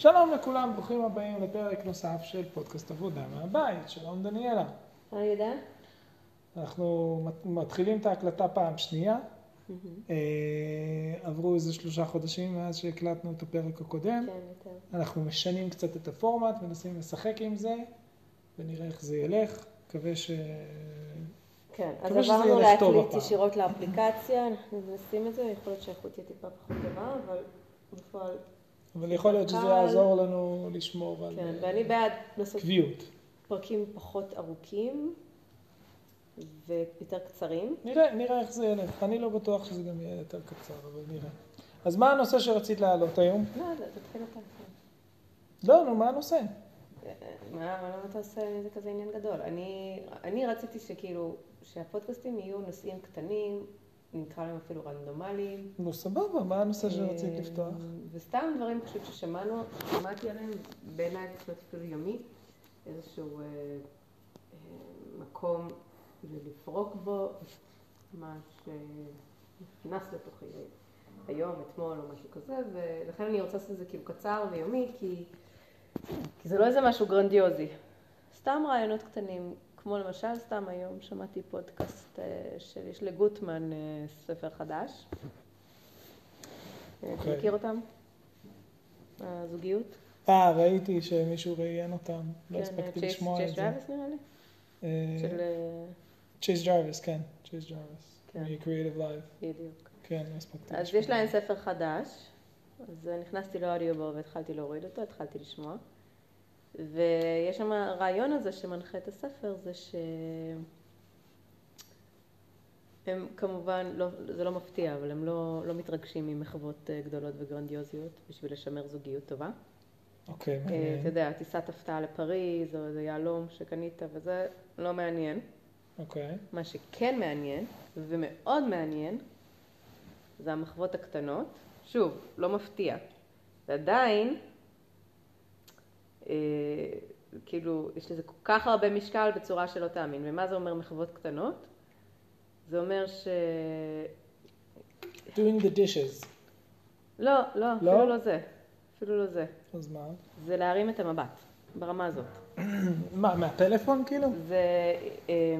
שלום לכולם, ברוכים הבאים לפרק נוסף של פודקאסט עבודה מהבית. שלום דניאלה. היי יהודה. אנחנו מתחילים את ההקלטה פעם שנייה. אה, עברו איזה שלושה חודשים מאז שהקלטנו את הפרק הקודם. כן, יותר. אנחנו משנים קצת את הפורמט, מנסים לשחק עם זה, ונראה איך זה ילך. מקווה ש... כן, אז עברנו להקליט. ישירות לאפליקציה, אנחנו מנסים את זה, יכול להיות שהאיכות תהיה טיפה פחות טובה, אבל בפועל, אבל יכול להיות שזה. יעזור לנו לשמור על כן, אה, ואני בעד לעשות קביעות. פרקים פחות ארוכים ויותר קצרים. נראה, נראה איך זה ילך. אני לא בטוח שזה גם יהיה יותר קצר, אבל נראה. אז מה הנושא שרצית להעלות היום? לא, זה תתחיל אתה. לא, נו, מה הנושא? מה, מה למה אתה עושה מזה כזה עניין גדול? אני, אני רציתי שכאילו, שהפודקאסטים יהיו נושאים קטנים, נקרא להם אפילו רנדומליים. נו, סבבה, מה הנושא שרצית לפתוח? אה, וסתם דברים פשוט ששמענו, שמעתי עליהם, בעיניי זה פשוט אפילו יומי, איזשהו אה, אה, מקום לפרוק בו מה שנכנס לתוכי היום, אתמול או משהו כזה, ולכן אני רוצה לעשות את זה כאילו קצר ויומי, כי, כי זה לא איזה משהו גרנדיוזי. סתם רעיונות קטנים, כמו למשל, סתם היום שמעתי פודקאסט אה, של, יש לגוטמן אה, ספר חדש. אתה אוקיי. מכיר אותם? הזוגיות? אה, ראיתי שמישהו ראיין אותם, לא כן, הספקתי צ'ייס- לשמוע צ'ייס את זה. ג'רוויס נראה לי? של... אה, צ'ייס ג'רוויס, כן, צ'ייס ג'רוויס. מ-Creative Live. בדיוק. כן, לא הספקתי אז יש להם ספר חדש, אז נכנסתי לאודיובו והתחלתי להוריד אותו, התחלתי לשמוע. ויש שם הרעיון הזה שמנחה את הספר, זה שהם כמובן, לא, זה לא מפתיע, אבל הם לא, לא מתרגשים ממחוות אה, גדולות וגרנדיוזיות בשביל לשמר זוגיות טובה. אוקיי, אה, אתה מעניין. יודע, טיסת הפתעה לפריז, או איזה יהלום שקנית, וזה לא מעניין. אוקיי. מה שכן מעניין, ומאוד מעניין, זה המחוות הקטנות. שוב, לא מפתיע. ועדיין, אה, כאילו, יש לזה כל כך הרבה משקל בצורה שלא תאמין. ומה זה אומר מחוות קטנות? זה אומר ש... Doing the dishes. לא, לא, לא? אפילו לא זה. אפילו לא זה. אז מה? זה להרים את המבט, ברמה הזאת. מה, מהפלאפון כאילו? זה... אה,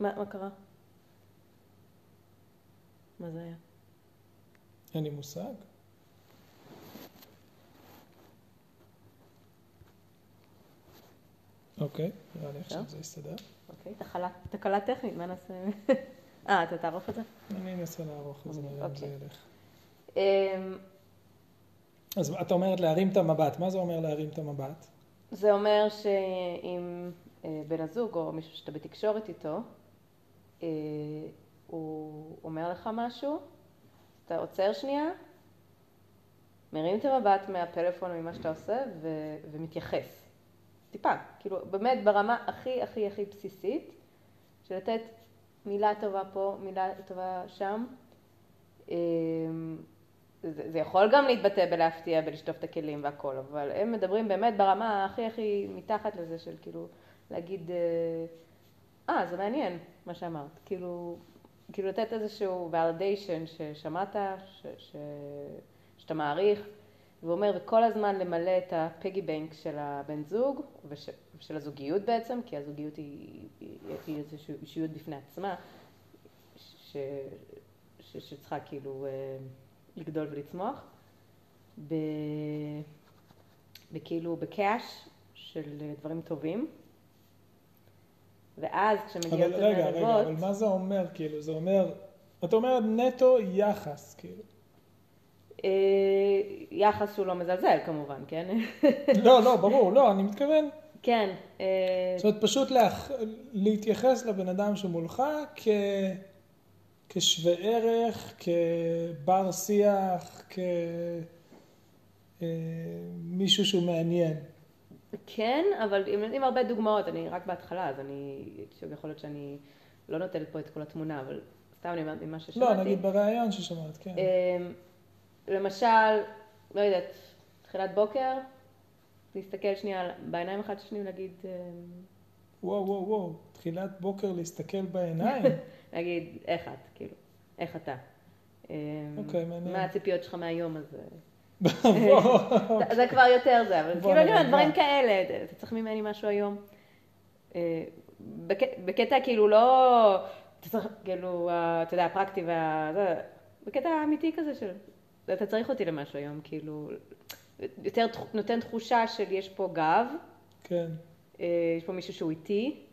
מה, מה קרה? מה זה היה? אין לי מושג. אוקיי, נראה לי עכשיו טוב. זה יסתדר. אוקיי, תקלה, טכנית, מה נעשה? אה, אתה תערוך את זה? אני אנסה לערוך את זה, נראה אם זה אוקיי. ילך. אמ, אז את אומרת להרים את המבט, מה זה אומר להרים את המבט? זה אומר שאם אה, בן הזוג או מישהו שאתה בתקשורת איתו, אה, הוא אומר לך משהו, אתה עוצר שנייה, מרים את המבט מהפלאפון ממה שאתה עושה ו- ומתייחס. טיפה, כאילו באמת ברמה הכי הכי הכי בסיסית, של לתת מילה טובה פה, מילה טובה שם. אמ, זה, זה יכול גם להתבטא בלהפתיע, בלשטוף את הכלים והכל, אבל הם מדברים באמת ברמה הכי הכי מתחת לזה של כאילו להגיד, אה, אה, זה מעניין מה שאמרת, כאילו, כאילו לתת איזשהו validation ששמעת, ש, ש, שאתה מעריך, ואומר, וכל הזמן למלא את הפיגי בנק של הבן זוג וש, ושל הזוגיות בעצם, כי הזוגיות היא, היא, היא איזושהי אישיות בפני עצמה, ש, ש, שצריכה כאילו אה, לגדול ולצמוח, ב, בכאילו בקאש של דברים טובים. ואז כשמגיעות אבל רגע, רגע, אבל מה זה אומר, כאילו? זה אומר, את אומרת נטו יחס, כאילו. אה, יחס שהוא לא מזלזל כמובן, כן? לא, לא, ברור, לא, אני מתכוון, כן, אה, זאת אומרת, פשוט להח... להתייחס לבן אדם שמולך כ... כשווה ערך, כבר שיח, כמישהו שהוא מעניין. כן, אבל עם, עם הרבה דוגמאות, אני רק בהתחלה, אז אני, שוב, יכול להיות שאני לא נותנת פה את כל התמונה, אבל סתם אני אומרת ממה ששמעתי. לא, נגיד בריאיון ששמעת, כן. למשל, לא יודעת, תחילת בוקר, להסתכל שנייה בעיניים אחד של השני ולהגיד, אמ, וואו, וואו, וואו, תחילת בוקר להסתכל בעיניים. להגיד, איך את, כאילו, איך אתה. אמ, אוקיי, מעניין. מה הציפיות שלך מהיום הזה? זה- כבר יותר זה, אבל כאילו אני אומרת. דברים כאלה, אתה צריך ממני משהו היום. אה, בק- בקטע כאילו לא, אתה צריך, כאילו, אתה יודע, הפרקטי וה... בקטע האמיתי כזה של, אתה צריך אותי למשהו היום, כאילו, יותר נותן תחושה של יש פה גב, כן, אה, יש פה מישהו שהוא איתי,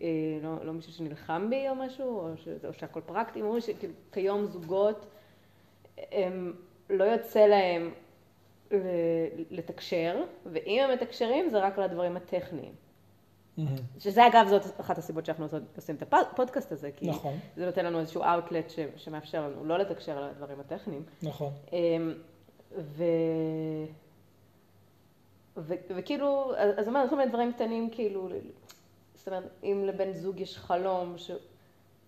אה, לא, לא מישהו שנלחם בי או משהו, או, ש, או שהכל פרקטי, אומרים שכאילו כיום זוגות, הם לא יוצא להם לתקשר, ואם הם מתקשרים זה רק על הדברים הטכניים. שזה אגב זאת אחת הסיבות שאנחנו עושים את הפודקאסט הזה, כי נכון. זה נותן לנו איזשהו אאוטלט שמאפשר לנו לא לתקשר על הדברים הטכניים. נכון. אמ, ו... ו... וכאילו, אז אומרת, כל מיני דברים קטנים, כאילו, זאת אומרת, אם לבן זוג יש חלום, ש...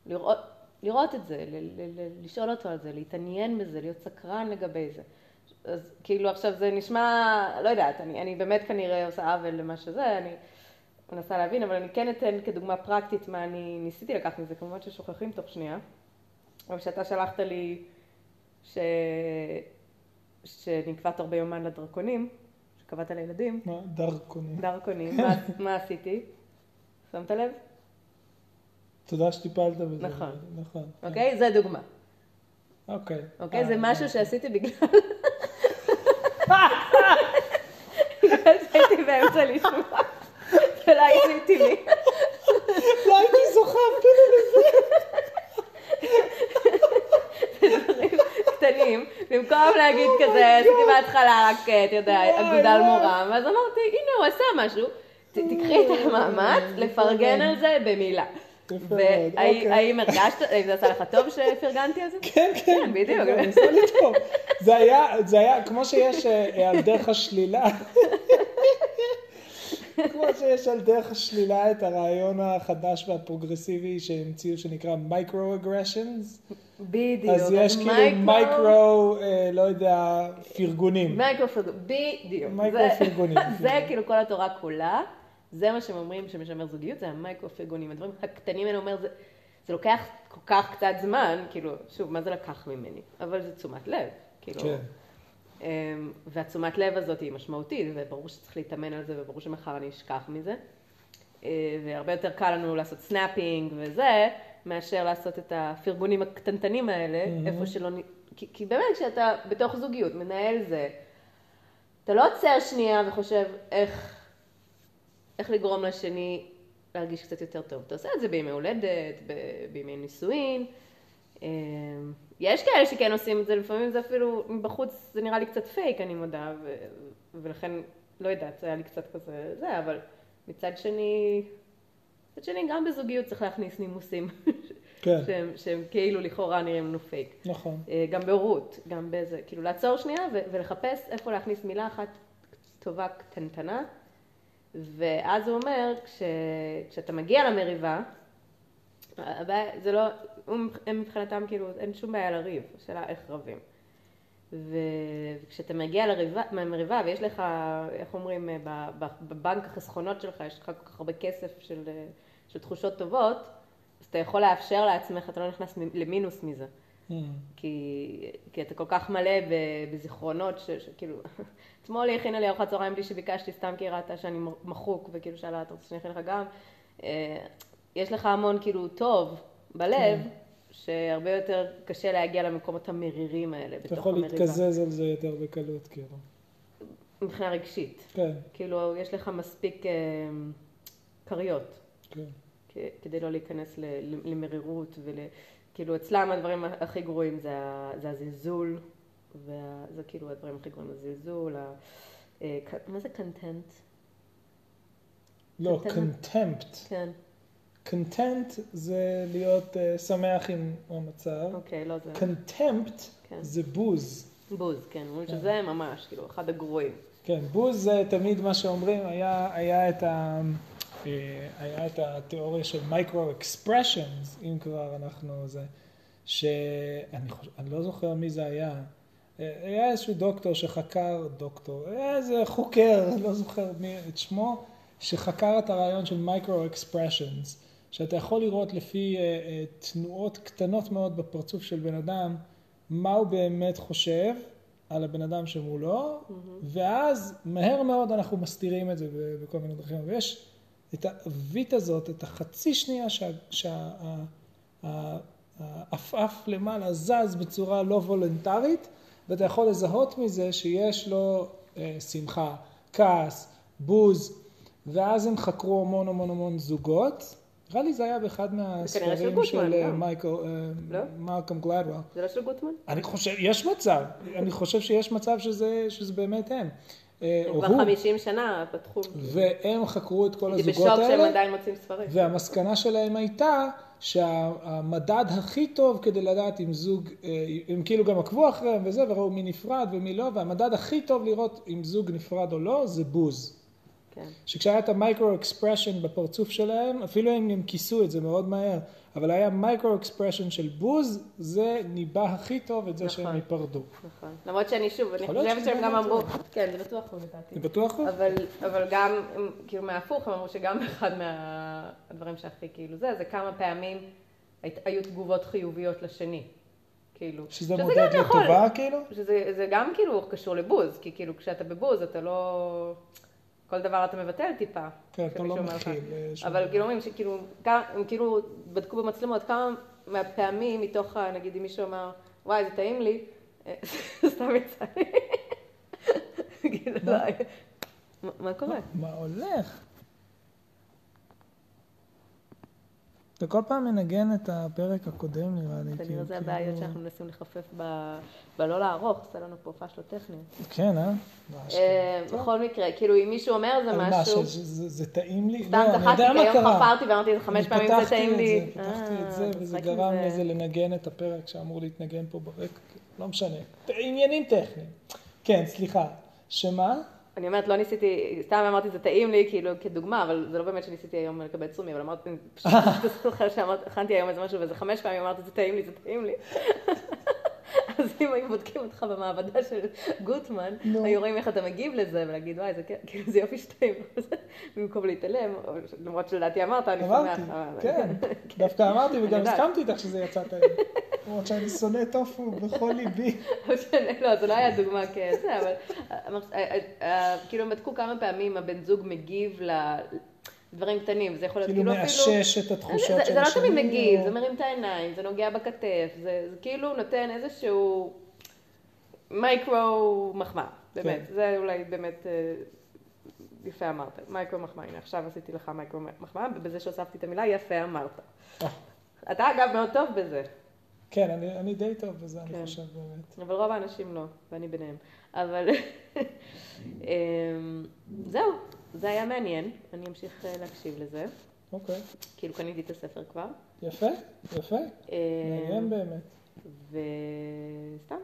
לראות, לראות את זה, ל... ל... ל... לשאול אותו על זה, להתעניין בזה, להיות סקרן לגבי זה. אז כאילו עכשיו זה נשמע, לא יודעת, אני, אני באמת כנראה עושה עוול למה שזה, אני מנסה להבין, אבל אני כן אתן כדוגמה פרקטית מה אני ניסיתי לקחת מזה, כמובן ששוכחים תוך שנייה. אבל כשאתה שלחת לי ש... שנקבע תור ביומן לדרקונים, שקבעת לילדים, מה, דרכונים. דרקונים, מה, מה עשיתי? שמת לב? תודה שטיפלת בזה. נכון. נכון. אוקיי? זה דוגמה. אוקיי. אוקיי? זה אה, משהו שעשיתי בגלל... בגלל שהייתי באמצע לשמוע, ולא הייתי טבעי. לא הייתי זוכה אפילו לזה. קטנים, במקום להגיד כזה, עשיתי בהתחלה רק, אה, אתה יודע, אגודל מורם, אז אמרתי, הנה הוא עשה משהו, תקחי את המאמץ לפרגן על זה במילה. מאוד, אוקיי. והאם הרגשת, האם זה עשה לך טוב שפרגנתי על זה? כן, כן. כן, בדיוק. זה טוב. זה היה, זה היה, כמו שיש אה, על דרך השלילה. כמו שיש על דרך השלילה את הרעיון החדש והפרוגרסיבי שהמציאו שנקרא microaggressions. בדיוק. אז יש כאילו מייקרו, אה, לא יודע, פרגונים. מייקרו פרגון, בדיוק. מייקרו זה- פרגונים. זה כאילו כל התורה כולה, זה מה שהם אומרים שמשמר זוגיות, זה המייקרו פרגונים. הדברים הקטנים האלה אומר, זה, זה לוקח כל כך קצת זמן, כאילו, שוב, מה זה לקח ממני? אבל זה תשומת לב, כאילו. כן. אמ, והתשומת לב הזאת היא משמעותית, וברור שצריך להתאמן על זה, וברור שמחר אני אשכח מזה. אה, והרבה יותר קל לנו לעשות snapping וזה, מאשר לעשות את הפרגונים הקטנטנים האלה, מהמם. איפה שלא... כי, כי באמת, כשאתה בתוך זוגיות, מנהל זה, אתה לא עוצר שנייה וחושב איך, איך לגרום לשני להרגיש קצת יותר טוב. אתה עושה את זה בימי הולדת, ב- בימי נישואין. יש כאלה שכן עושים את זה, לפעמים זה אפילו, מבחוץ זה נראה לי קצת פייק, אני מודה, ו- ולכן, לא יודעת, זה היה לי קצת כזה, זה, אבל מצד שני, מצד שני, גם בזוגיות צריך להכניס נימוסים, כן, שהם, שהם כאילו לכאורה נראים לנו פייק. נכון. אה, גם בהורות, גם בזה, כאילו לעצור שנייה ו- ולחפש איפה להכניס מילה אחת טובה קטנטנה, ואז הוא אומר, כש, כשאתה מגיע למריבה, הבעיה, זה לא, הם מבחינתם כאילו, אין שום בעיה לריב, השאלה איך רבים. ו- וכשאתה מגיע לריבה, למריבה ויש לך, איך אומרים, אה, בבנק החסכונות שלך, יש לך כל כך הרבה כסף של, אה, של תחושות טובות, אז אתה יכול לאפשר לעצמך, אתה לא נכנס למינוס מזה. Mm, כי, כי אתה כל כך מלא בזיכרונות, ש- שכאילו, אתמול היא הכינה לי ארוחת צהריים בלי שביקשתי, סתם כי היא ראתה שאני מחוק, וכאילו שאלה, אתה רוצה שאני אכין לך גם? יש לך המון כאילו טוב בלב, כן. שהרבה יותר קשה להגיע למקומות המרירים האלה אתה בתוך יכול המריבה. להתקזז על זה יותר בקלות, כאילו. מבחינה רגשית. כן, כאילו, יש לך מספיק אה, כריות. כן. כ- כדי לא להיכנס ל- ל- למרירות ול... כאילו אצלם הדברים הכי גרועים זה, ה- זה הזלזול, וה- זה כאילו הדברים הכי גרועים, הזלזול, ה... אה, ק- מה זה קונטנט? לא, contempt. כן, content זה להיות אה, שמח עם המצב. אוקיי, לא זה. contempt כן. זה בוז. בוז, כן, אומרים כן. שזה ממש, כאילו, אחד הגרועים. כן, בוז זה תמיד מה שאומרים, היה, היה, את, ה, אה, היה את התיאוריה של micro expressions, אם כבר אנחנו זה, שאני חושב, אני לא זוכר מי זה היה, אה, היה איזשהו דוקטור שחקר, דוקטור, היה איזה חוקר, לא זוכר מי, את שמו, שחקר את הרעיון של micro expressions, שאתה יכול לראות לפי אה, אה, תנועות קטנות מאוד בפרצוף של בן אדם, מה הוא באמת חושב על הבן אדם שמולו, ואז מהר מאוד אנחנו מסתירים את זה בכל מיני דרכים. ויש את הווית הזאת, את החצי שנייה שהעפעף למעלה זז בצורה לא וולונטרית, ואתה יכול לזהות מזה שיש לו אה, שמחה, כעס, בוז, ואז הם חקרו המון המון המון זוגות. נראה לי זה היה באחד מהספרים של אה, לא? אה, לא? מלקום גלדוול. זה לא של גוטמן? אני חושב, יש מצב, אני חושב שיש מצב שזה, שזה באמת הם. אה, כבר הוא. 50 שנה בתחום. והם חקרו את כל הייתי הזוגות בשוק שהם האלה, עדיין מוצאים ספרים. והמסקנה שלהם הייתה שהמדד הכי טוב כדי לדעת אם זוג, הם כאילו גם עקבו אחריהם וזה, וראו מי נפרד ומי לא, והמדד הכי טוב לראות אם זוג נפרד או לא, זה בוז. כן. שכשהיה את ה micro expression בפרצוף שלהם, אפילו אם הם כיסו את זה מאוד מהר, אבל היה micro expression של בוז, זה ניבא הכי טוב את זה נכון. שהם ייפרדו. נכון. למרות שאני שוב, אני חושבת שזה שהם גם אמרו, זה. כן, זה בטוח הוא לדעתי. אני בטוח? הוא? אבל, אבל גם, כאילו מההפוך, הם אמרו שגם אחד מהדברים שהכי כאילו זה, זה כמה פעמים היו תגובות חיוביות לשני. כאילו. שזה גם מודד יכול- לטובה כאילו? שזה זה גם כאילו קשור לבוז, כי כאילו כשאתה בבוז אתה לא... כל דבר אתה מבטל טיפה. כן, אתה לא. מכיל. אה, אבל. כאילו אומרים שכאילו, הם כאילו בדקו במצלמות כמה מהפעמים מתוך, נגיד אם מישהו אמר, וואי זה טעים לי, אה, סתם יצא לי. כאילו, מה? מה- מה קורה? מה הולך? אתה כל פעם מנגן את הפרק הקודם נראה לי. כנראה כאילו, זה כאילו- הבעיות שאנחנו מנסים לחפף בלא לערוך, עושה לנו פה פאשלות טכניות. כן, אה? אה, בכל מקרה, כאילו אם מישהו אומר זה משהו, זה זה טעים לי? סתם צחקתי, יודע כי היום. חפרתי ואמרתי חמש אני פעמים זה טעים את לי. זה, פתחתי אה, את זה, וזה גרם זה. לזה לנגן את הפרק שאמור להתנגן פה ברקע. לא משנה. עניינים טכניים. כן, סליחה. שמה? אני אומרת, לא ניסיתי, סתם אמרתי זה טעים לי, כאילו, כדוגמה, אבל זה לא באמת שניסיתי היום לקבל צומי, אבל אמרתי, פשוט זוכר שהכנתי היום איזה משהו, ואיזה חמש פעמים אמרתי, זה טעים לי, זה טעים לי. אם היו בודקים אותך במעבדה של גוטמן. היו רואים איך אתה מגיב לזה, ולהגיד, וואי, זה כן- כאילו, זה יופי שטעים, במקום להתעלם, למרות שלדעתי אמרת, אני אמרתי, שמח. אבל- כן. דווקא אמרתי וגם. הסכמתי איתך שזה יצא טעים. למרות שאני שונא טופו בכל ליבי. לא זה לא היה דוגמה כזה, אבל אמרת, אה, אה, כאילו הם בדקו כמה פעמים הבן זוג מגיב לדברים קטנים, זה יכול להיות כאילו כאילו אפילו... מאשש את התחושות זה, של זה לא תמיד השני, מגיב, או- זה מרים את העיניים, זה נוגע בכתף, זה, זה כאילו נותן איזשהו מייקרו מחמאה, באמת, כן. זה אולי באמת אה, יפה אמרת, מייקרו מחמאה, הנה עכשיו עשיתי לך מייקרו מחמאה, בזה שהוספתי את המילה יפה אמרת. אה, אתה אגב מאוד טוב בזה. כן, אני אני די טוב בזה, כן. אני חושב באמת. אבל רוב האנשים לא, ואני ביניהם. אבל אמ, זהו, זה היה מעניין, אני אמשיך אה, להקשיב לזה. אוקיי. כאילו קניתי את הספר כבר. יפה, יפה. מעניין באמת. וסתם.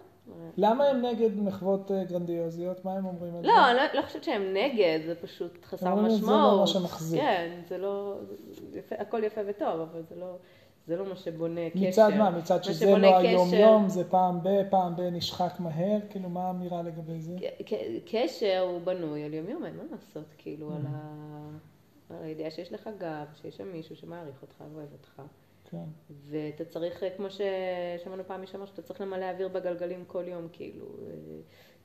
למה הם נגד מחוות אה, גרנדיוזיות? מה הם אומרים על זה? לא, אני לא- לא חושבת שהם נגד, זה פשוט חסר אומרים, משמעות. זה לא מה שמחזיק. כן, זה לא, הכל יפה וטוב, אבל זה לא, זה לא מה שבונה קשר. מצד מה? מצד מה שזה שבונה לא היום-יום, זה פעם ב, פעם ב נשחק מהר? כאילו, מה האמירה לגבי זה? קשר הוא בנוי על יום-יום, אין מה לעשות, כאילו, על Mm. ה- על הידיעה שיש לך גב, שיש שם מישהו שמעריך אותך ואוהב אותך. כן. ואתה צריך, אה, כמו ששמענו פעם מישהו אמר, שאתה צריך למלא אוויר בגלגלים כל יום, כאילו, אה,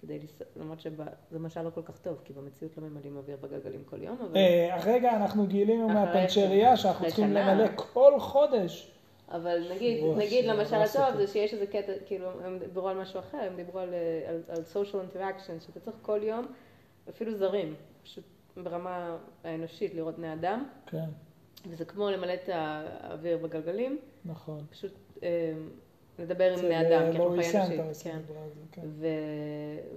כדי לס... למרות שזה משל לא כל כך טוב, כי במציאות לא ממלאים אוויר בגלגלים כל יום, אבל... אה, הרגע אנחנו גילינו מהפנצ'ריה ש- שאנחנו צריכים. למלא כל חודש. אבל נגיד, נגיד למשל הטוב. זה שיש איזה קטע, כאילו, הם דיברו על משהו אחר, הם דיברו על, אה, על, על social interaction, שאתה צריך כל יום, אפילו זרים, פשוט ברמה האנושית לראות בני אדם, כן, וזה כמו למלא את האוויר בגלגלים, נכון. פשוט אה, לדבר עם בני אה, אדם, כי אנחנו חיים אנושית, כן. כן. ו-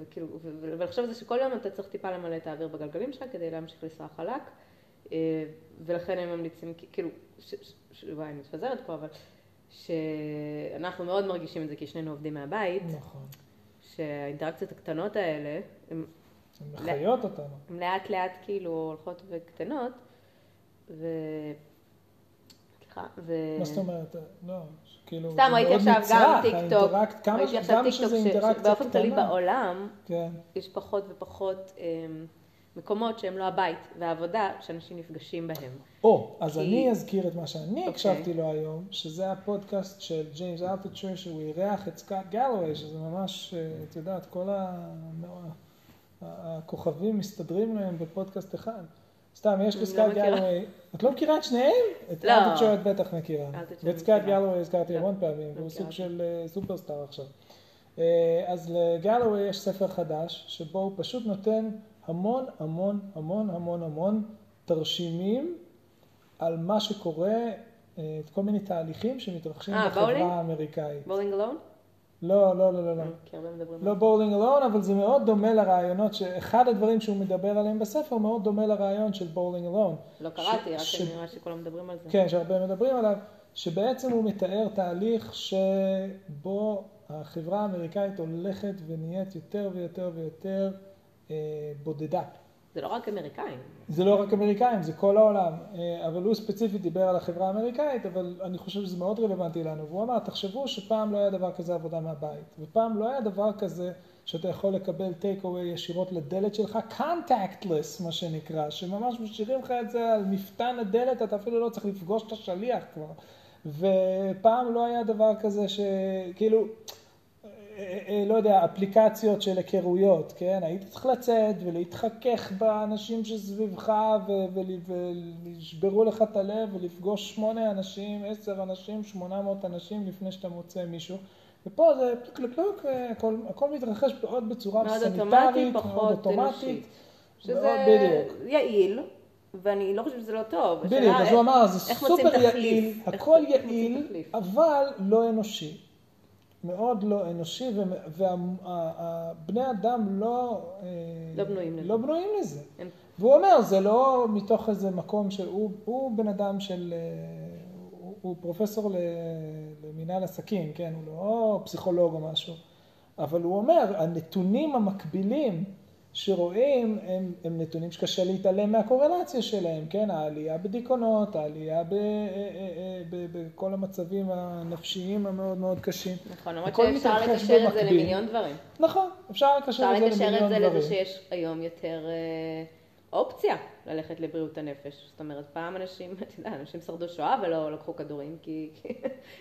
וכאילו, ו- ו- ולחשוב על זה שכל יום אתה צריך טיפה למלא את האוויר בגלגלים שלך כדי להמשיך לנסוע חלק, אה, ולכן הם ממליצים, כאילו, ש- ש- וואי, אני מתפזרת פה, אבל שאנחנו מאוד מרגישים את זה כי שנינו עובדים מהבית, נכון. שהאינטראקציות הקטנות האלה, הן מחיות אותנו. הן לאט לאט כאילו הולכות וקטנות, ו... סליחה, ו... מה זאת אומרת? לא, כאילו, סתם ראיתי עכשיו גם האינטראקט- כמה ראיתי עכשיו ש- אינטראקציה שבאופן כללי. בעולם, כן, יש פחות ופחות אמ, מקומות שהם לא הבית והעבודה שאנשים נפגשים בהם. או, אז כי- אני אזכיר את מה שאני אוקיי. הקשבתי לו היום, שזה הפודקאסט של ג'יימס אלטצ'ר, שהוא אירח את סקאט גלווי, שזה ממש, אה, את יודעת, כל ה- הכוכבים מסתדרים להם בפודקאסט אחד. סתם, יש אני לא לסקאט. גלווי, את לא מכירה את שניהם? את לא. אלטצ'ר את בטח מכירה. ואת סקאט. גלווי הזכרתי לא, המון פעמים, והוא מכירה סוג אותו. של אה, סופרסטאר עכשיו. אה, אז לגלווי יש ספר חדש, שבו הוא פשוט נותן המון המון המון המון המון תרשימים על מה שקורה, אה, את כל מיני תהליכים שמתרחשים אה, בחברה Bowling? האמריקאית. Bowling Alone? לא, לא, לא, לא, לא. כי הרבה מדברים לא. Bowling Alone, אבל זה מאוד דומה לרעיונות, שאחד הדברים שהוא מדבר עליהם בספר מאוד דומה לרעיון של Bowling Alone. לא קראתי, רק ש- נראה שכולם מדברים על זה. כן, שהרבה מדברים עליו, שבעצם הוא מתאר תהליך שבו החברה האמריקאית הולכת ונהיית יותר ויותר ויותר אה, בודדה. זה לא רק אמריקאים. זה לא רק אמריקאים, זה כל העולם. אה, אבל הוא ספציפית דיבר על החברה האמריקאית, אבל אני חושב שזה מאוד רלוונטי לנו. והוא אמר, תחשבו שפעם לא היה דבר כזה עבודה מהבית, ופעם לא היה דבר כזה שאתה יכול לקבל טייק אווי ישירות לדלת שלך, contactless מה שנקרא, שממש משאירים לך את זה על מפתן הדלת, אתה אפילו לא צריך לפגוש את השליח כבר. ופעם לא היה דבר כזה שכאילו, אה, אה, לא יודע, אפליקציות של היכרויות, כן? היית צריך לצאת ולהתחכך באנשים שסביבך ולשברו לך את הלב ולפגוש שמונה אנשים, עשר אנשים, שמונה מאות אנשים לפני שאתה מוצא מישהו. ופה זה פלוק פלוק הכל, הכל מתרחש מאוד בצורה מאוד סניטרית, מאוד אוטומטית. מאוד שזה בדיוק. יעיל, ואני לא חושבת שזה לא טוב. בדיוק, אז הוא אמר, זה סופר תחליף? יעיל, איך- הכל יעיל, תחליף? אבל לא אנושי. מאוד לא אנושי, ובני אדם לא... אה, לא בנויים לזה. לא בנויים לזה. הם- והוא אומר, זה לא מתוך איזה מקום שהוא הוא בן אדם של... אה, הוא, הוא פרופסור למינהל עסקים, כן? הוא לא פסיכולוג או משהו. אבל הוא אומר, הנתונים המקבילים שרואים הם, הם נתונים שקשה להתעלם מהקורלציה שלהם, כן? העלייה בדיכאונות, העלייה ב, אה, אה, אה, בכל המצבים הנפשיים המאוד מאוד קשים. נכון, למרות שאפשר לקשר את זה במקביל. למיליון דברים. נכון, אפשר לקשר אפשר את זה לקשר את למיליון זה דברים. לזה שיש היום יותר אופציה ללכת לבריאות הנפש. זאת אומרת, פעם אנשים, אתה יודע, אנשים שרדו שואה ולא לקחו כדורים, כי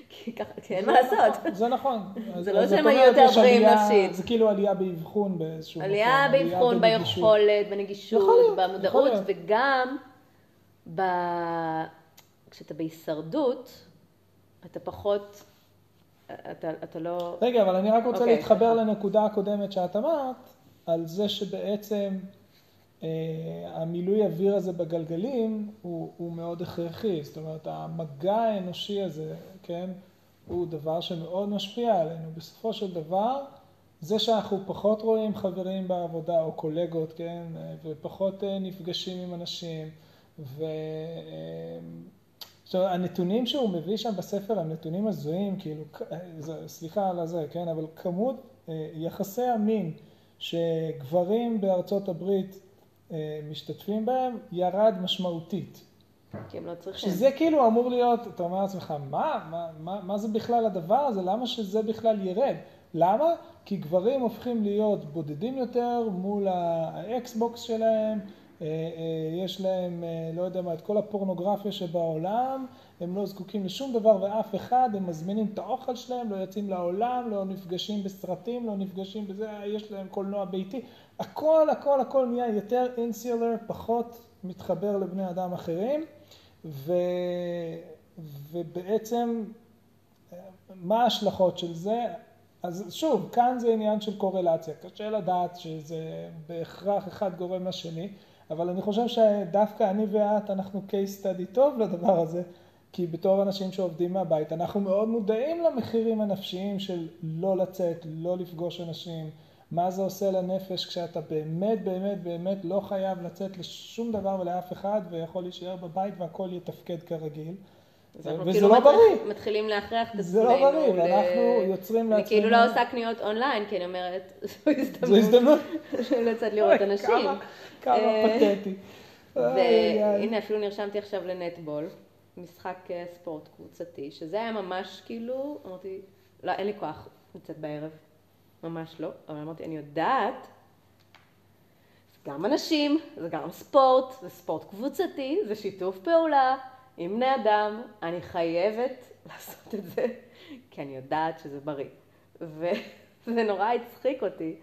כי ככה, כי אין מה לעשות. זה נכון. זה לא שהם היו יותר בריאים נפשית. זה כאילו עלייה באבחון באיזשהו מקום. עלייה באבחון. ביכולת, בנגישות, במודעות. וגם ב... כשאתה בהישרדות, אתה פחות, אתה, אתה לא... רגע, אבל אני רק רוצה אוקיי, להתחבר. לנקודה הקודמת שאת אמרת, על זה שבעצם המילוי אוויר הזה בגלגלים הוא, הוא מאוד הכרחי. זאת אומרת, המגע האנושי הזה, כן, הוא דבר שמאוד משפיע עלינו. בסופו של דבר, זה שאנחנו פחות רואים חברים בעבודה או קולגות, כן, אה, ופחות אה, נפגשים עם אנשים, ו... אה, עכשיו, הנתונים שהוא מביא שם בספר הם נתונים הזויים, כאילו, אה, סליחה על הזה, כן, אבל כמות אה, יחסי המין שגברים בארצות הברית אה, משתתפים בהם ירד משמעותית. כי הם לא צריכים. שזה כאילו אמור להיות, אתה אומר לעצמך, מה, מה, מה, מה זה בכלל הדבר הזה? למה שזה בכלל ירד? למה? כי גברים הופכים להיות בודדים יותר מול האקסבוקס שלהם, אה, אה, יש להם, אה, לא יודע מה, את כל הפורנוגרפיה שבעולם, הם לא זקוקים לשום דבר ואף אחד, הם מזמינים את האוכל שלהם, לא יוצאים לעולם, לא נפגשים בסרטים, לא נפגשים בזה, יש להם קולנוע ביתי. הכל, הכל, הכל נהיה יותר אינסילר, פחות מתחבר לבני אדם אחרים, ו... ובעצם מה ההשלכות של זה? אז שוב, כאן זה עניין של קורלציה. קשה לדעת שזה בהכרח אחד גורם לשני, אבל אני חושב שדווקא אני ואת, אנחנו case study טוב לדבר הזה, כי בתור אנשים שעובדים מהבית, אנחנו מאוד מודעים למחירים הנפשיים של לא לצאת, לא לפגוש אנשים, מה זה עושה לנפש כשאתה באמת, באמת, באמת לא חייב לצאת לשום דבר ולאף אחד, ויכול להישאר בבית והכל יתפקד כרגיל. אנחנו וזה כאילו לא בריא. מתחילים להכריח את זה עצמנו. לא בריא, ל- ואנחנו יוצרים אני כאילו לעצמנו- לא עושה קניות אונליין, כי אני אומרת, זו זו הזדמנות הזדמנות. לצאת לראות אנשים. כמה- אה, פתטי. והנה אפילו נרשמתי עכשיו לנטבול, משחק אה, ספורט קבוצתי, שזה היה ממש כאילו, אמרתי, לא, אין לי כוח לצאת בערב, ממש לא, אבל אמרתי, אני יודעת, גם אנשים, זה גם ספורט, זה ספורט קבוצתי, זה שיתוף פעולה עם בני אדם. אני חייבת לעשות את זה, כי אני יודעת שזה בריא. וזה נורא הצחיק אותי,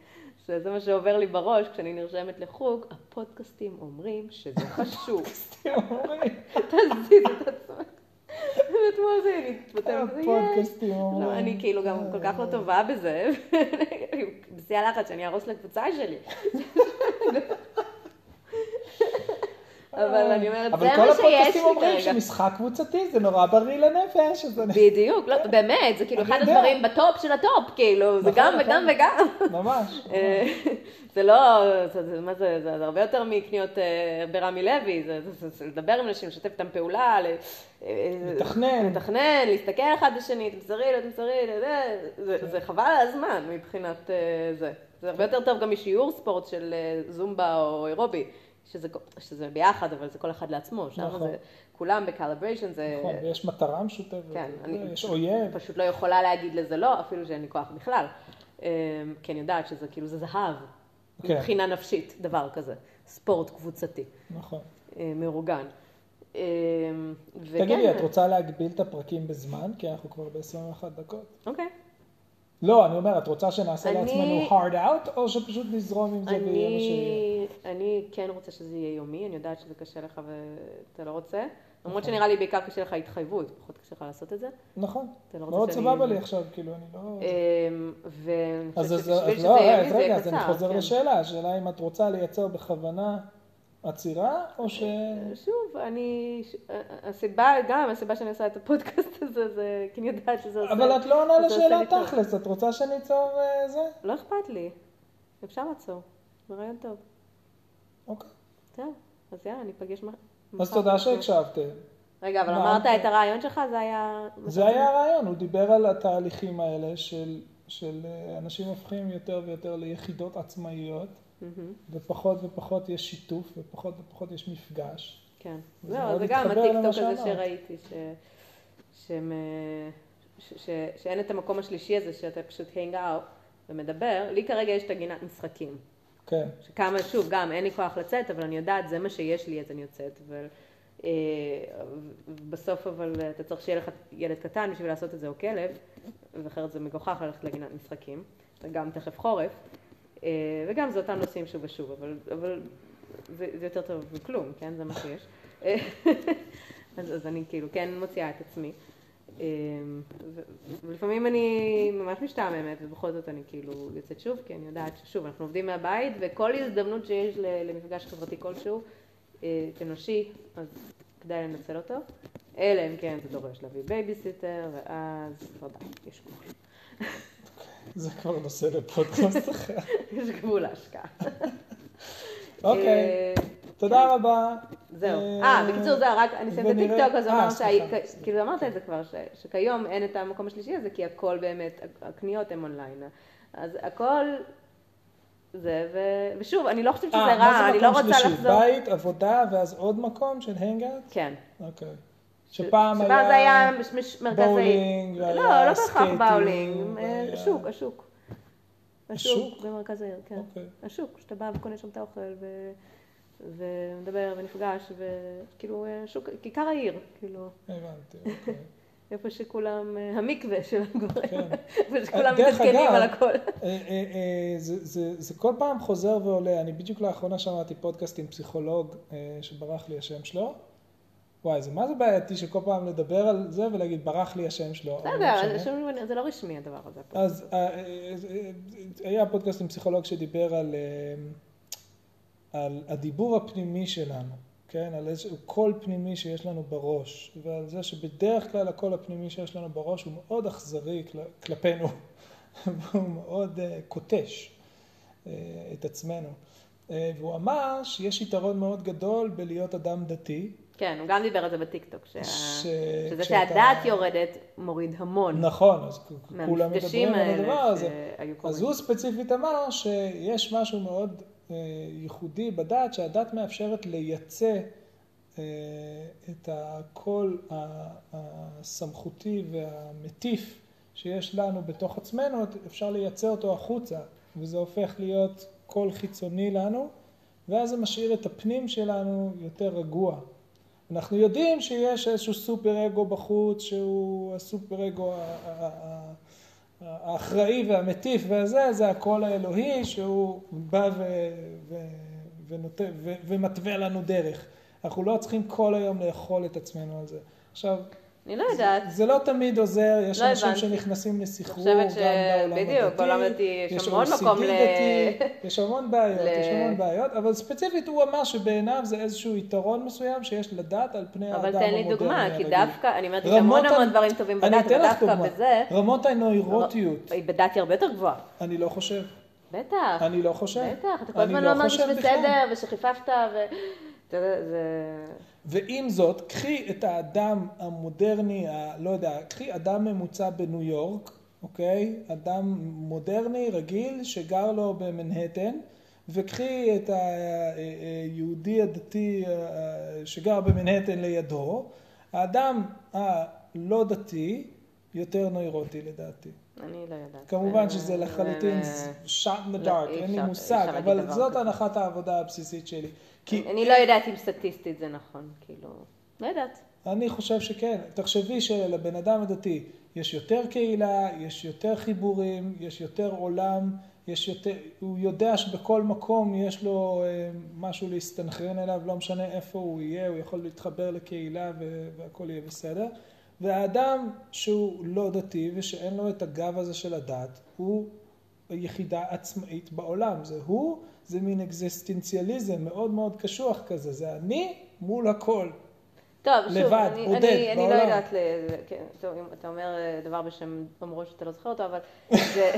שזה מה שעובר לי בראש כשאני נרשמת לחוג, הפודקאסטים אומרים שזה חשוב. הפודקאסטים אומרים. תזיז את עצמך. ואתמול זה התפתח כזה, הפודקאסטים. אומרים. לא, אני כאילו גם כל כך לא טובה בזה, בשיא הלחץ שאני אהרוס לקבוצה שלי. אבל אני אומרת, זה אבל כל מה שיש הפודקאסטים לי אומרים כרגע. שמשחק קבוצתי זה נורא בריא לנפש. בדיוק, לא, באמת, זה כאילו אחד. הדברים ב top של ה top, כאילו, זה נכון, גם נכון. וגם וגם. ממש. אה, זה לא, זה, מה זה, זה הרבה יותר מקניות אה, ברמי לוי, זה, זה, זה, זה לדבר עם אנשים, לשתף איתם פעולה, אה, לתכנן. לתכנן, להסתכל אחד בשני, תמסרי, לא תמסרי, זה, חבל על הזמן מבחינת זה. זה הרבה יותר טוב גם משיעור ספורט של זומבה או אירובי, שזה, שזה ביחד, אבל זה כל אחד לעצמו, שם נכון. זה כולם ב calibration, זה... נכון, ויש מטרה משותפת. כן, אני יש אויב. פשוט לא יכולה להגיד לזה לא, אפילו שאין לי כוח בכלל. אה, כי אני יודעת שזה כאילו, זה זהב, כן. מבחינה נפשית, דבר כזה. ספורט קבוצתי, נכון. אה, מאורגן. וכן, תגידי, את רוצה להגביל את הפרקים בזמן? כי אנחנו כבר ב-21 דקות. אוקיי. לא, אני אומר, את רוצה שנעשה אני- לעצמנו hard out, או שפשוט נזרום עם זה ויהיה מה שיהיה? אני, אני כן רוצה שזה יהיה יומי, אני יודעת שזה קשה לך ואתה לא רוצה. למרות שנראה לי בעיקר קשה לך התחייבות, פחות קשה לך לעשות את זה. נכון. אתה לא רוצה מאוד שאני- סבבה לי עכשיו, כאילו, אני לא... אמ, ואני אז חושבת שבשביל שזה לא, יהיה רגע, יומי זה יהיה רגע, אז אני קצר. חוזר כן. לשאלה, השאלה אם את רוצה לייצר בכוונה עצירה, או ש... שוב, אני, הסיבה, גם הסיבה שאני עושה את הפודקאסט הזה, זה כי אני יודעת שזה עושה... אבל את לא עונה לשאלה טוב. תכלס, את רוצה שניצור אה, זה? לא אכפת לי, אפשר לעצור, זה רעיון טוב. אוקיי. זהו, אז יאללה, ניפגש מחר. אז תודה שהקשבתם. רגע, אבל? אמרת את הרעיון שלך, זה היה... זה היה הרעיון, הוא דיבר על התהליכים האלה של, של אה, אנשים הופכים יותר ויותר ליחידות עצמאיות, מהמם, ופחות ופחות יש שיתוף, ופחות ופחות יש מפגש. כן. מאוד זה גם הטיקטוק הזה. שראיתי, ש- שהם, אה, ש- ש- שאין את המקום השלישי הזה שאתה פשוט hang out ומדבר. לי כרגע יש את הגינת משחקים. כן, שכמה, שוב, גם אין לי כוח לצאת, אבל אני יודעת, זה מה שיש לי, אז אני יוצאת. ו... אה, בסוף אבל אתה צריך שיהיה לך ילד קטן בשביל לעשות את זה, או כלב, ואחרת זה מגוחך ללכת לגינת משחקים, וגם תכף חורף, וגם זה אותם נושאים שוב ושוב, אבל, אבל זה, זה יותר טוב מכלום, כן? זה מה שיש. אה, אז, אז אני כאילו כן מוציאה את עצמי. אה, ולפעמים אני ממש משתעממת, ובכל זאת אני כאילו יוצאת שוב, כי אני יודעת ששוב, אנחנו עובדים מהבית, וכל הזדמנות שיש למפגש חברתי כלשהו, אה, אנושי, אז כדאי לנצל אותו. אלא אם כן זה דורש להביא בייביסיטר, ואז כבר די, יש גבול. זה כבר נושא לפודקאסט אחר. יש גבול להשקעה. אוקיי, אה, תודה רבה. זהו. אה, בקיצור, זהו, רק אני אסיים את הטיקטוק, אז אה, אמר סליחה, שהי- סליחה. כאילו אמרת את זה כבר, שכיום אין את המקום השלישי הזה, כי הכל באמת, הקניות הן אונליין. אז הכל זה, ו- ושוב, אני לא חושבת שזה אה, רע, מה אני זה לא מקום רוצה שלישי? לחזור. בית, עבודה, ואז עוד מקום של hangout? כן. אוקיי. שפעם שפעם זה היה היה מרכזי... bowling, לא, לא בהכרח skating, bowling, אה, השוק, השוק. השוק? במרכז העיר, כן. אוקיי. השוק, שאתה בא וקונה שם את האוכל ו- ומדבר ונפגש, וכאילו, אה, שוק, כיכר העיר, כאילו, הבנתי, אוקיי. איפה שכולם, אה, המקווה של הגברים, כן. איפה שכולם מתעדכנים על הכל. זה- כל פעם חוזר ועולה. אני בדיוק לאחרונה שמעתי פודקאסט עם פסיכולוג שברח לי השם שלו. וואי, זה מה זה בעייתי שכל פעם לדבר על זה ולהגיד ברח לי השם שלו. לא בסדר. שום- זה לא רשמי הדבר הזה. אז אה, אה, אה, היה פודקאסט עם פסיכולוג שדיבר על, על הדיבור הפנימי שלנו, כן? על איזשהו קול פנימי שיש לנו בראש, ועל זה שבדרך כלל הקול הפנימי שיש לנו בראש הוא מאוד אכזרי כל- כלפינו, והוא מאוד קוטל את עצמנו. והוא אמר שיש יתרון מאוד גדול בלהיות אדם דתי, כן, הוא גם דיבר על זה בטיקטוק, שה- ש- שזה כשאתה- שהדת יורדת מוריד המון. נכון, אז כולם מדברים על הדבר הזה. שהיו אז. הוא ספציפית אמר שיש משהו מאוד אה, ייחודי בדת, שהדת מאפשרת לייצא אה, את הקול הסמכותי והמטיף שיש לנו בתוך עצמנו, אפשר לייצא אותו החוצה, וזה הופך להיות קול חיצוני לנו, ואז זה משאיר את הפנים שלנו יותר רגוע. אנחנו יודעים שיש איזשהו סופר אגו בחוץ, שהוא הסופר אגו האחראי והמטיף והזה, זה הקול האלוהי שהוא בא ו, ו, ונותן, ו, ומתווה לנו דרך. אנחנו לא צריכים כל היום לאכול את עצמנו על זה. עכשיו, אני לא יודעת. זה, זה לא תמיד עוזר, יש לא אנשים הבנתי. שנכנסים לסחרור, גם ש... בעולם הדתי. בדיוק, בעולם הדתי יש המון מקום ל... יש המון בעיות, ל... יש המון בעיות, אבל ספציפית הוא אמר שבעיניו זה איזשהו יתרון מסוים שיש לדעת על פני האדם המודרני. אבל תן לי דוגמה, כי דווקא, אני אומרת, יש המון המון דברים טובים בדת, אבל דווקא בזה... רמות הנוירוטיות. בדת היא הרבה יותר גבוהה. אני לא חושב. בטח. אני לא חושב. בטח, אתה כל הזמן לא מרגיש בסדר, ושחיפפת, ו... זה... ועם זאת, קחי את האדם המודרני, ה, לא יודע, קחי אדם ממוצע בניו יורק, אוקיי? אדם מודרני, רגיל, שגר לו במנהטן, וקחי את היהודי הדתי שגר במנהטן לידו, האדם הלא דתי יותר נוירוטי לדעתי. אני לא יודעת. כמובן שזה לחלוטין shot in the dark, אין לי מושג, אבל זאת הנחת העבודה הבסיסית שלי. כי... אני לא יודעת אם סטטיסטית זה נכון, כאילו, לא יודעת. אני חושב שכן. תחשבי שלבן אדם הדתי יש יותר קהילה, יש יותר חיבורים, יש יותר עולם, יש יותר, הוא יודע שבכל מקום יש לו אה, משהו להסתנכרן אליו, לא משנה איפה הוא יהיה, הוא יכול להתחבר לקהילה והכל יהיה בסדר. והאדם שהוא לא דתי ושאין לו את הגב הזה של הדת, הוא יחידה עצמאית בעולם. זה הוא זה מין אקזיסטנציאליזם מאוד מאוד קשוח כזה, זה אני מול הכל. טוב, לבד, שוב, אני, בודד, אני, אני לא יודעת, ל... כן, טוב, אם אתה אומר אה, דבר בשם אומרו שאתה לא זוכר אותו, אבל זה,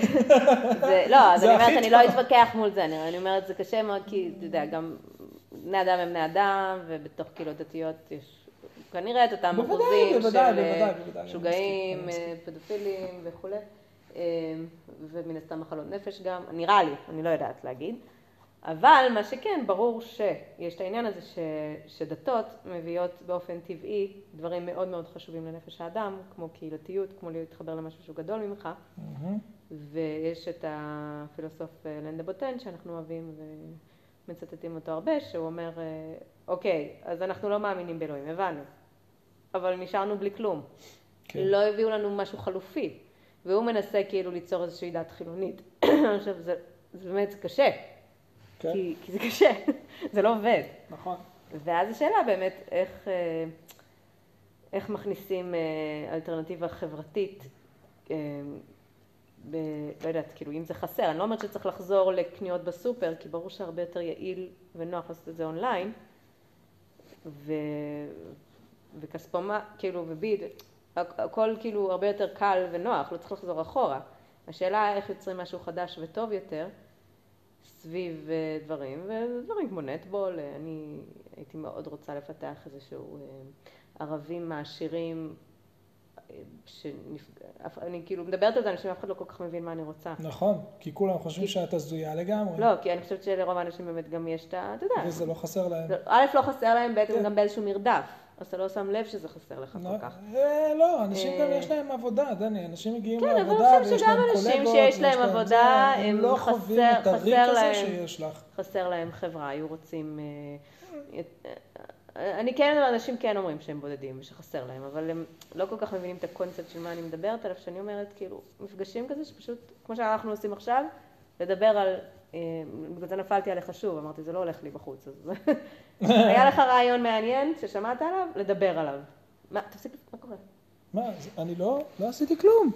זה לא, אז אני אומרת, אני לא אתווכח מול זה, אני, אני אומרת, זה קשה מאוד, כי אתה יודע, גם בני אדם הם בני אדם, ובתוך קהילות דתיות יש כנראה את אותם אחוזים של אה, משוגעים, אה, פדופילים וכולי, ומן הסתם מחלות נפש גם, נראה לי, אני לא יודעת להגיד. אבל מה שכן, ברור שיש את העניין הזה ש, שדתות מביאות באופן טבעי דברים מאוד מאוד חשובים לנפש האדם, כמו קהילתיות, כמו להתחבר למשהו שהוא גדול ממך. Mm-hmm. ויש את הפילוסוף אה, לנדה בוטן שאנחנו אוהבים ומצטטים אותו הרבה, שהוא אומר, אה, אוקיי, אז אנחנו לא מאמינים באלוהים, הבנו, אבל נשארנו בלי כלום. כן. לא הביאו לנו משהו חלופי, והוא מנסה כאילו ליצור איזושהי דת חילונית. עכשיו, זה, זה באמת קשה. כן. כי, כי זה קשה, זה לא עובד. נכון. ואז השאלה באמת איך, אה, איך מכניסים אה, אלטרנטיבה חברתית, אה, ב, לא יודעת, כאילו אם זה חסר, אני לא אומרת שצריך לחזור לקניות בסופר, כי ברור שהרבה יותר יעיל ונוח לעשות את זה אונליין, ו, וכספומה, כאילו, וביד, הכל כאילו הרבה יותר קל ונוח, לא צריך לחזור אחורה. השאלה איך יוצרים משהו חדש וטוב יותר. סביב אה, דברים, ודברים כמו נטבול, אה, אני הייתי מאוד רוצה לפתח איזשהו אה, ערבים מעשירים, שנפג... אני כאילו מדברת על זה, אנשים אף אחד לא כל כך מבין מה אני רוצה. נכון, כי כולם חושבים כי... שאת הזויה לגמרי. לא, כי אני חושבת שלרוב האנשים באמת גם יש את ה... אתה יודע. וזה לא חסר להם. א', לא חסר להם, ב', כן. גם באיזשהו מרדף. אז אתה לא שם לב שזה חסר לך לא, כל כך. לא, אנשים גם יש להם עבודה, דני, אנשים מגיעים כן, לעבודה ויש להם קולגות. כן, אבל אני חושבת שגם אנשים שיש להם עבודה, הם לא חווים את הריק הזה שיש לך. חסר להם חברה, היו רוצים... אה, אה, אני כן, אנשים כן אומרים שהם בודדים ושחסר להם, אבל הם לא כל כך מבינים את הקונספט של מה אני מדברת עליו, שאני אומרת, כאילו, מפגשים כזה שפשוט, כמו שאנחנו עושים עכשיו, לדבר על אה, בגלל זה נפלתי עליך שוב, אמרתי, זה לא הולך לי בחוץ. אז היה לך רעיון מעניין ששמעת עליו, לדבר עליו. מה, תפסיק, מה קורה? מה, אני לא, לא עשיתי כלום.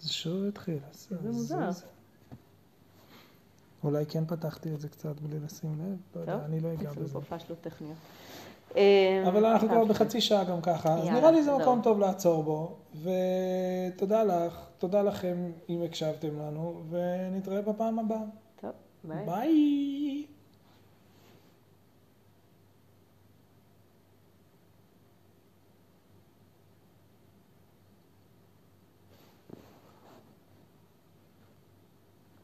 זה שוב התחיל. זה מוזר. אולי כן פתחתי את זה קצת בלי לשים לב, לא יודע, אני לא אגע בזה. טוב, פשלות טכניות. אבל אה, אנחנו כבר בחצי שעה גם ככה, אז נראה לי זה מקום טוב לעצור בו, ותודה לך, תודה לכם אם הקשבתם לנו, ונתראה בפעם הבאה. טוב, ביי. ביי.